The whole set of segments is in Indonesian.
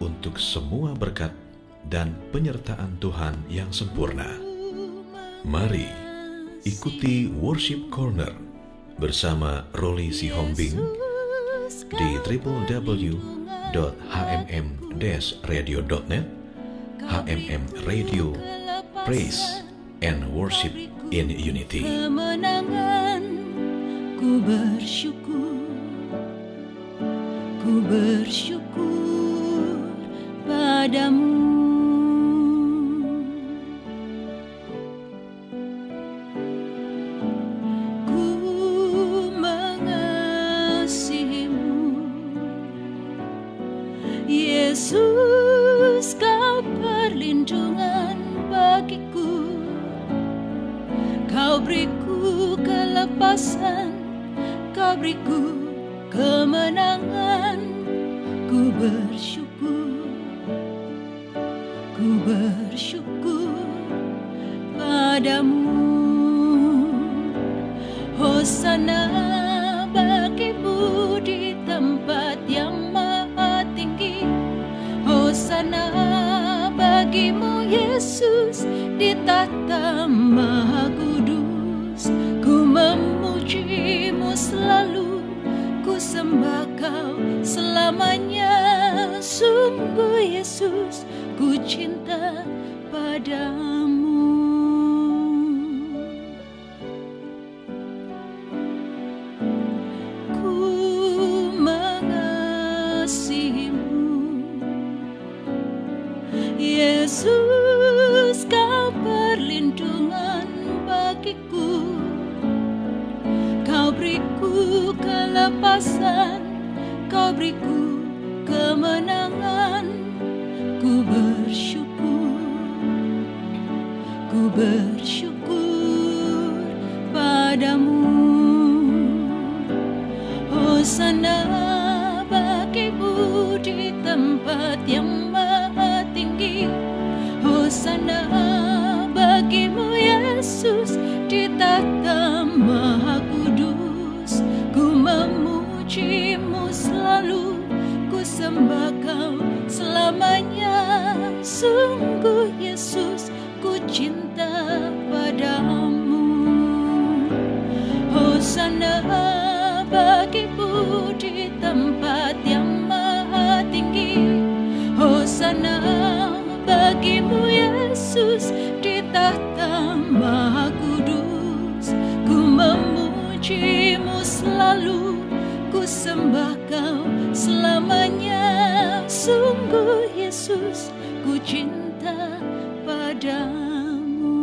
untuk semua berkat dan penyertaan Tuhan yang sempurna. Mari ikuti Worship Corner bersama Roli Sihombing di www.hmm-radio.net HMM Radio Praise and Worship in Unity. ku bersyukur ku bersyukur padamu maha kudus Ku memujimu selalu Ku sembah kau selamanya. Sungguh Yesus ku cinta padamu padamu. Hosana Yesus di tahta maha kudus. Ku memujimu selalu Ku sembah kau selamanya. Sungguh Yesus ku cinta padamu.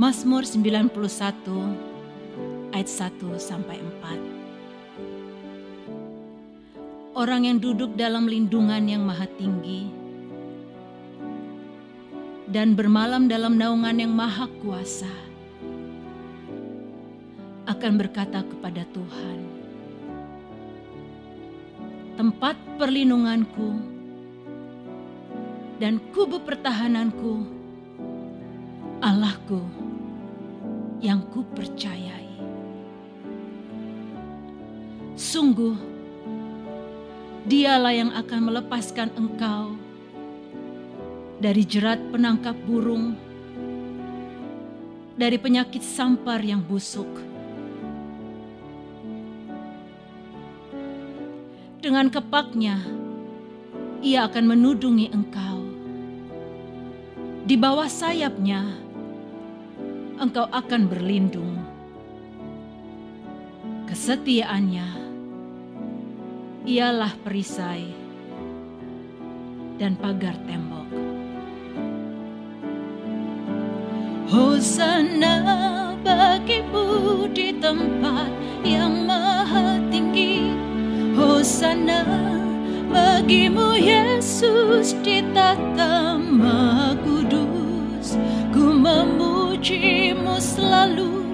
Mazmur 91 ayat 1 sampai 4. Orang yang duduk dalam lindungan yang maha tinggi dan bermalam dalam naungan yang maha kuasa akan berkata kepada Tuhan, tempat perlindunganku dan kubu pertahananku, Allahku yang ku percayai. Sungguh, dialah yang akan melepaskan engkau dari jerat penangkap burung, dari penyakit sampar yang busuk. Dengan kepaknya, ia akan menudungi engkau. Di bawah sayapnya, engkau akan berlindung. Kesetiaannya ialah perisai dan pagar tembok. Hosana bagimu di tempat yang maha tinggi. Hosana bagimu Yesus di tata maha kudus. Ku memujimu selalu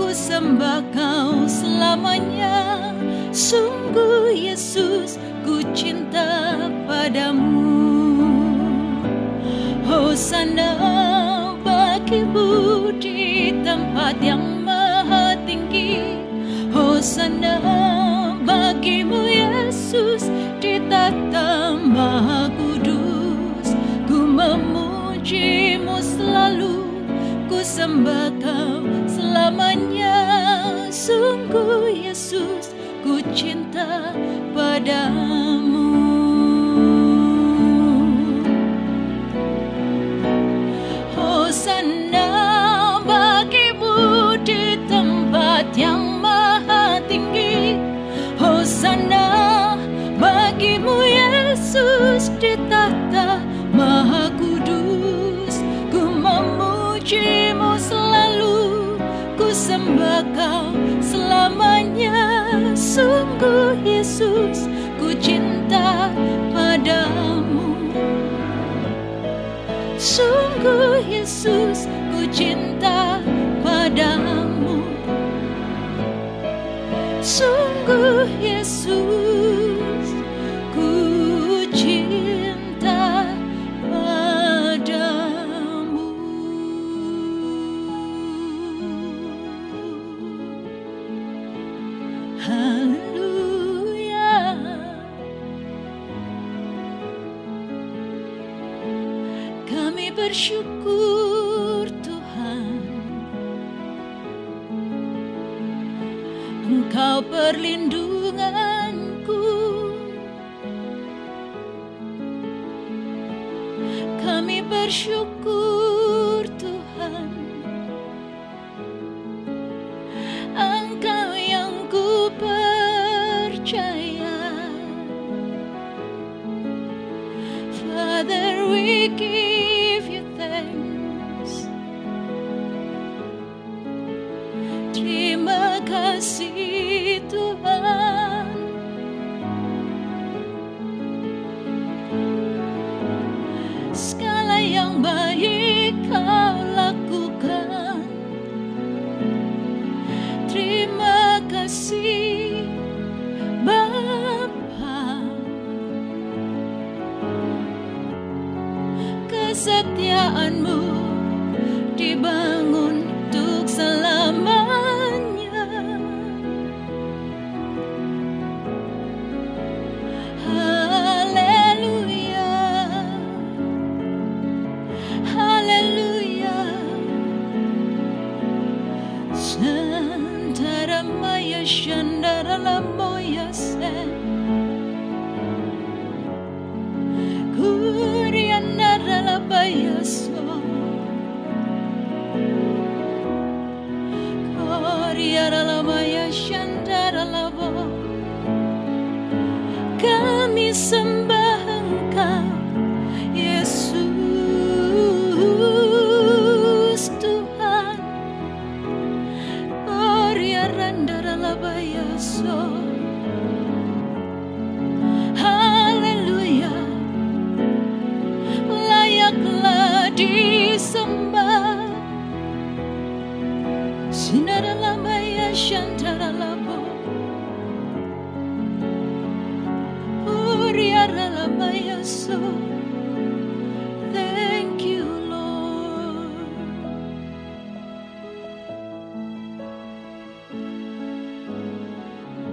Ku sembah kau selamanya Sungguh Yesus ku cinta padamu. Hosana bagimu di tempat yang maha tinggi. Hosana bagimu Yesus di tata maha kudus. Ku memujimu selalu Ku sembah kau selamanya. Sungguh Yesus ku cinta padamu Sungguh Yesus ku cinta padamu. Sungguh Yesus ku cinta padamu. Sungguh Yesus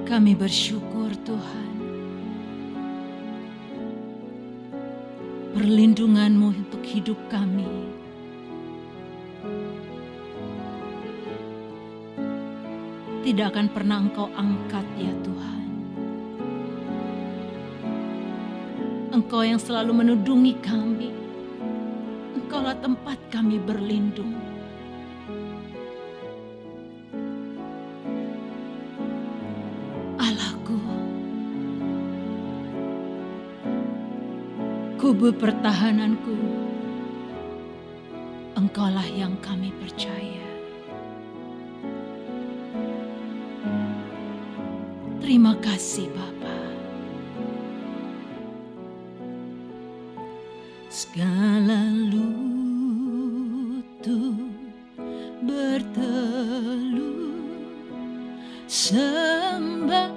Kami bersyukur Tuhan perlindunganmu untuk hidup kami. Tidak akan pernah engkau angkat ya Tuhan. Engkau yang selalu menudungi kami. Engkaulah tempat kami berlindung. Kubu pertahananku, Engkaulah yang kami percaya. Terima kasih Bapa. Segala lutut bertelur sembah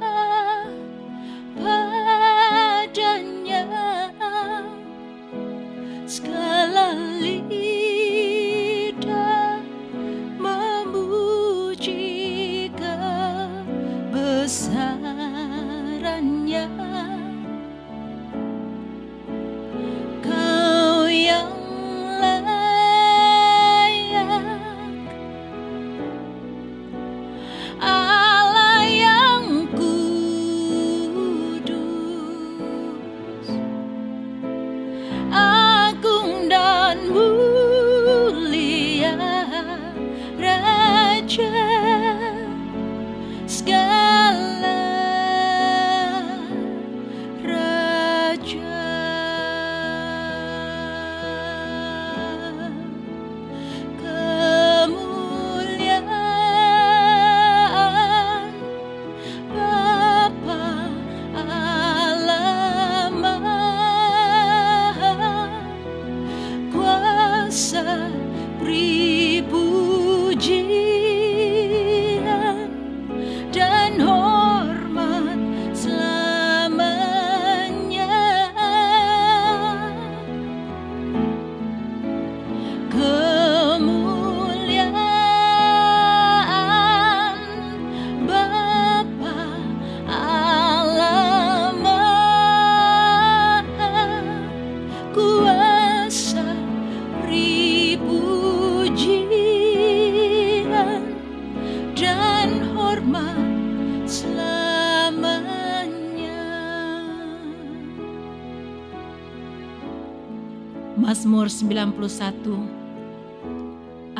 Mazmur 91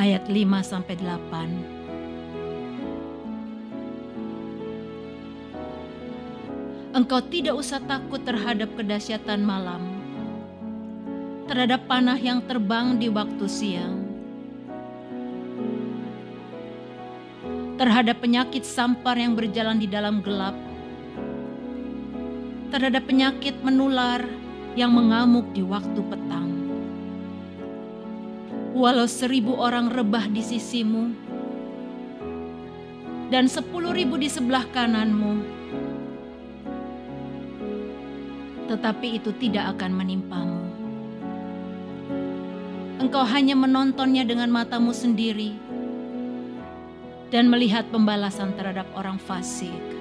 ayat 5 sampai 8. Engkau tidak usah takut terhadap kedahsyatan malam, terhadap panah yang terbang di waktu siang, terhadap penyakit sampar yang berjalan di dalam gelap, terhadap penyakit menular yang mengamuk di waktu petang. Walau seribu orang rebah di sisimu, dan sepuluh ribu di sebelah kananmu, tetapi itu tidak akan menimpamu. Engkau hanya menontonnya dengan matamu sendiri dan melihat pembalasan terhadap orang fasik.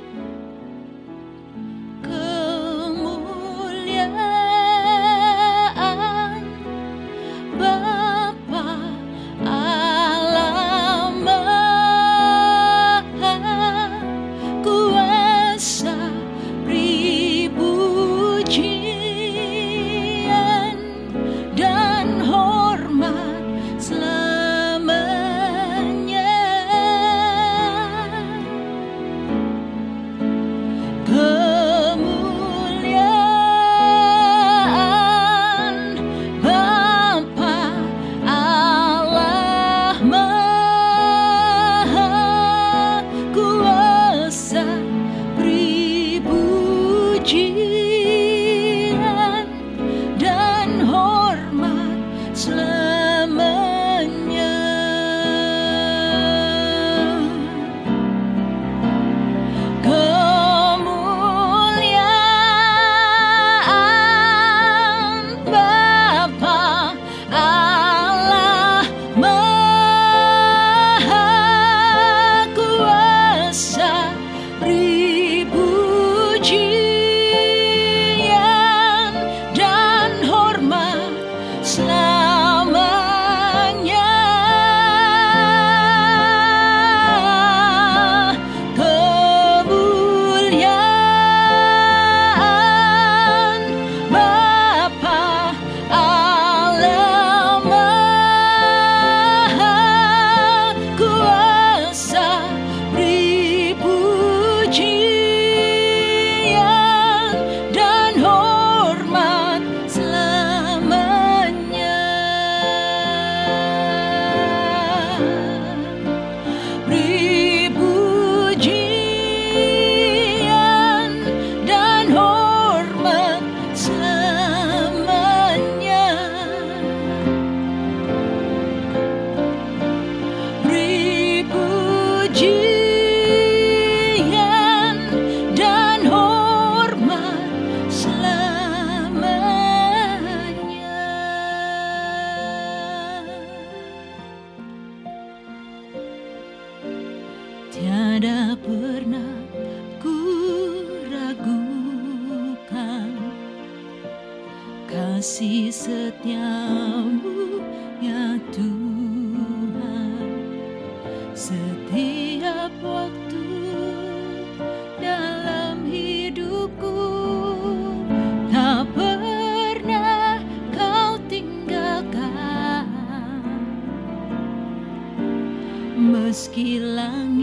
Meski langit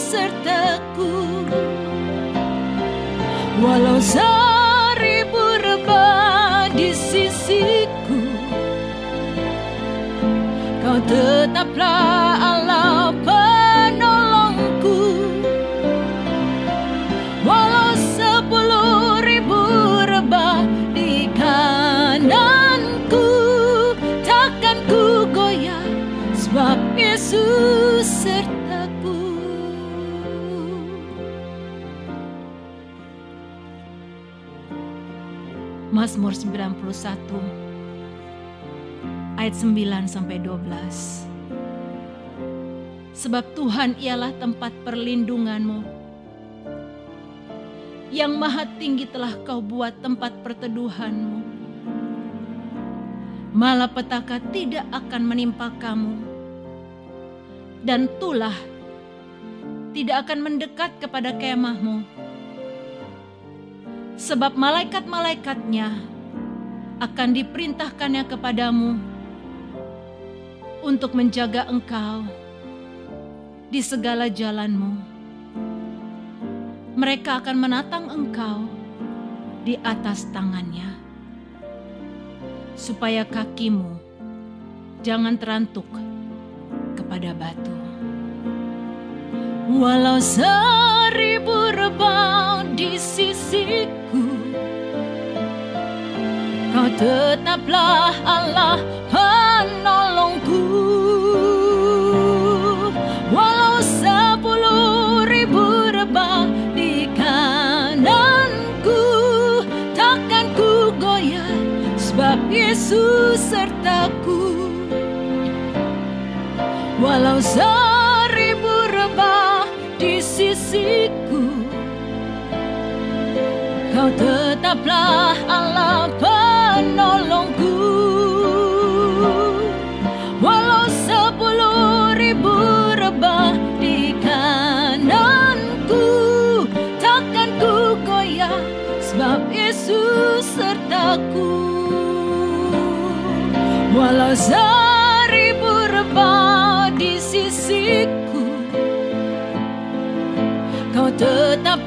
Sertaku walau seribu rebah di sisiku kau tetaplah 91 ayat 9 sampai 12. Sebab Tuhan ialah tempat perlindunganmu. Yang maha tinggi telah kau buat tempat perteduhanmu. Malapetaka tidak akan menimpa kamu. Dan tulah tidak akan mendekat kepada kemahmu. Sebab malaikat-malaikatnya akan diperintahkannya kepadamu untuk menjaga engkau di segala jalanmu. Mereka akan menatang engkau di atas tangannya, supaya kakimu jangan terantuk kepada batu. Walau seribu rebah di sisiku, kau tetaplah Allah penolongku. Walau sepuluh ribu rebah di kananku, takkan ku goyah sebab Yesus sertaku. Walau seribu rebah di sisiku, kau tetaplah Allah.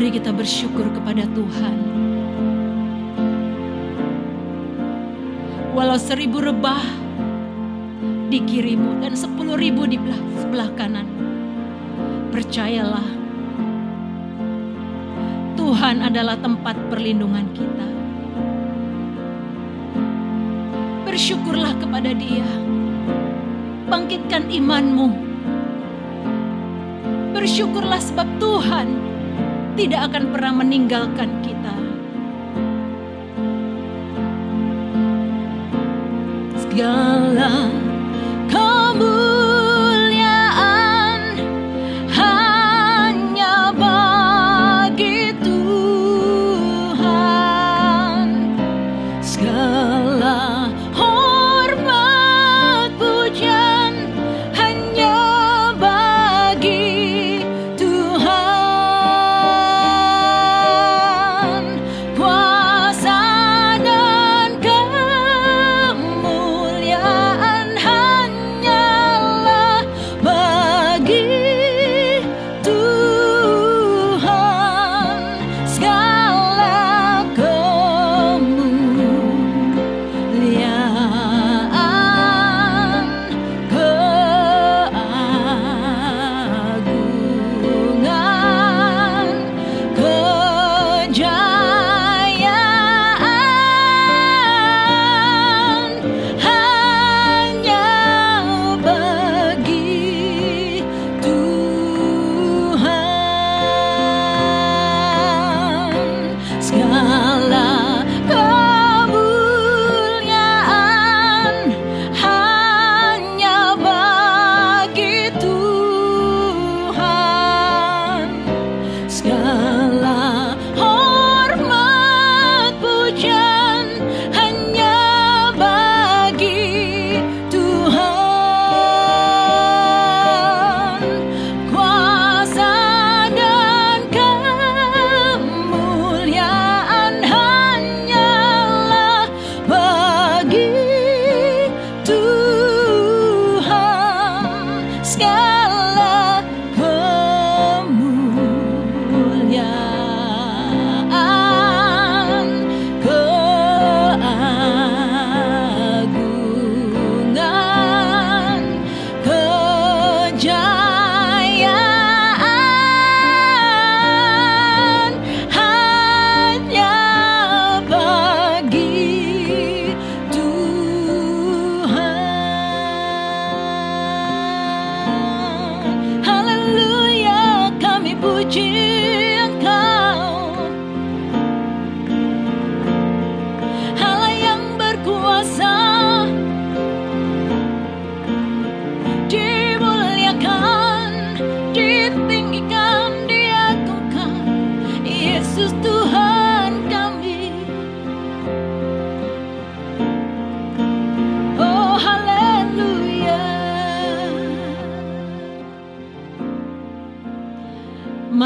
Mari kita bersyukur kepada Tuhan. Walau seribu rebah di kirimu dan sepuluh ribu di belah, sebelah kanan. Percayalah, Tuhan adalah tempat perlindungan kita. Bersyukurlah kepada Dia, bangkitkan imanmu. Bersyukurlah sebab Tuhan tidak akan pernah meninggalkan kita. Segala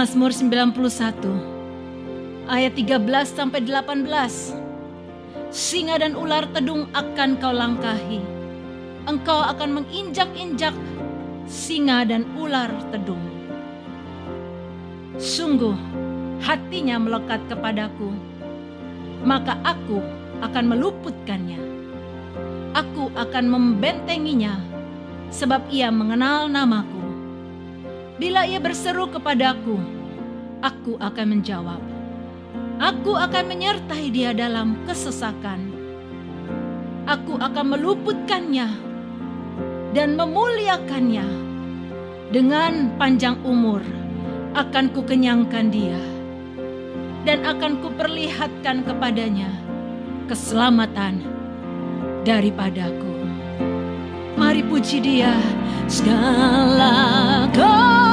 Mazmur 91 ayat 13 sampai 18 Singa dan ular tedung akan kau langkahi. Engkau akan menginjak-injak singa dan ular tedung. Sungguh, hatinya melekat kepadaku, maka aku akan meluputkannya. Aku akan membentenginya, sebab ia mengenal namaku. Bila ia berseru kepadaku, aku akan menjawab. Aku akan menyertai dia dalam kesesakan. Aku akan meluputkannya dan memuliakannya. Dengan panjang umur akan kukenyangkan dia dan akan kuperlihatkan kepadanya keselamatan daripadaku. Mari puji dia segala kemuliaan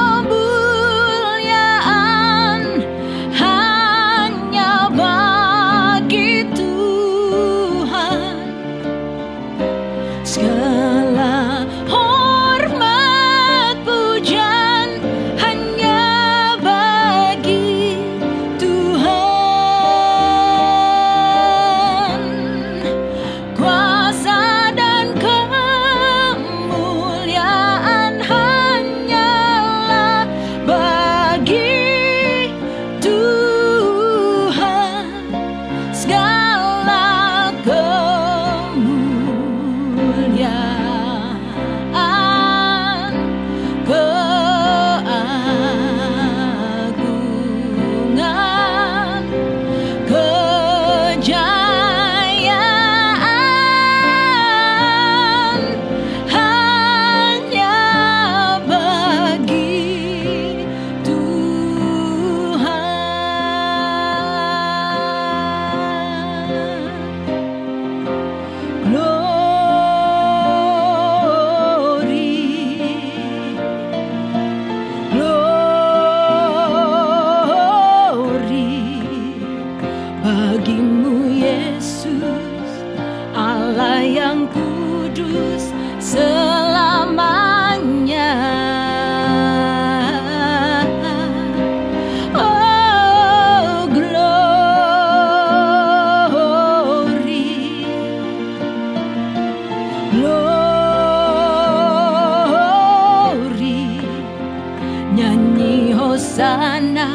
hosana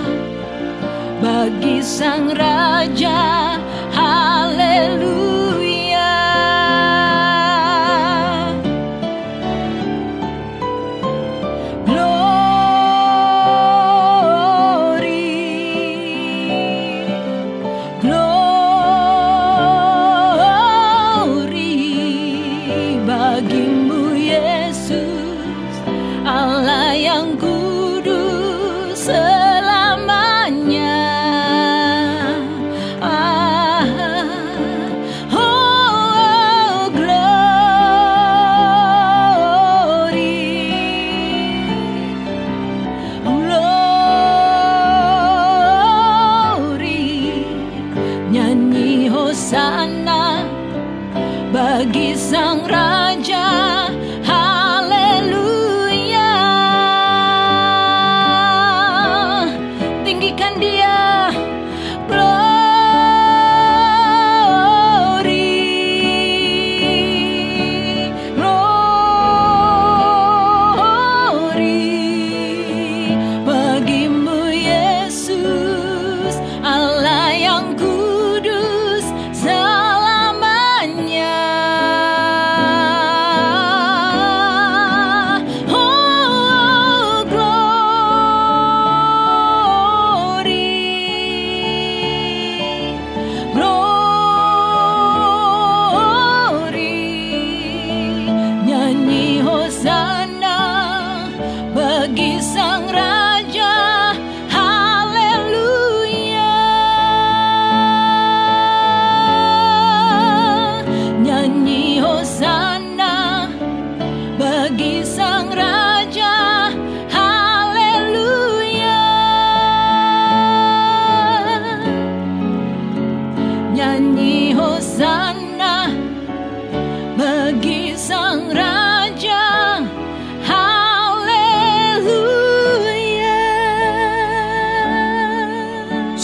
bagi sang raja. Haleluya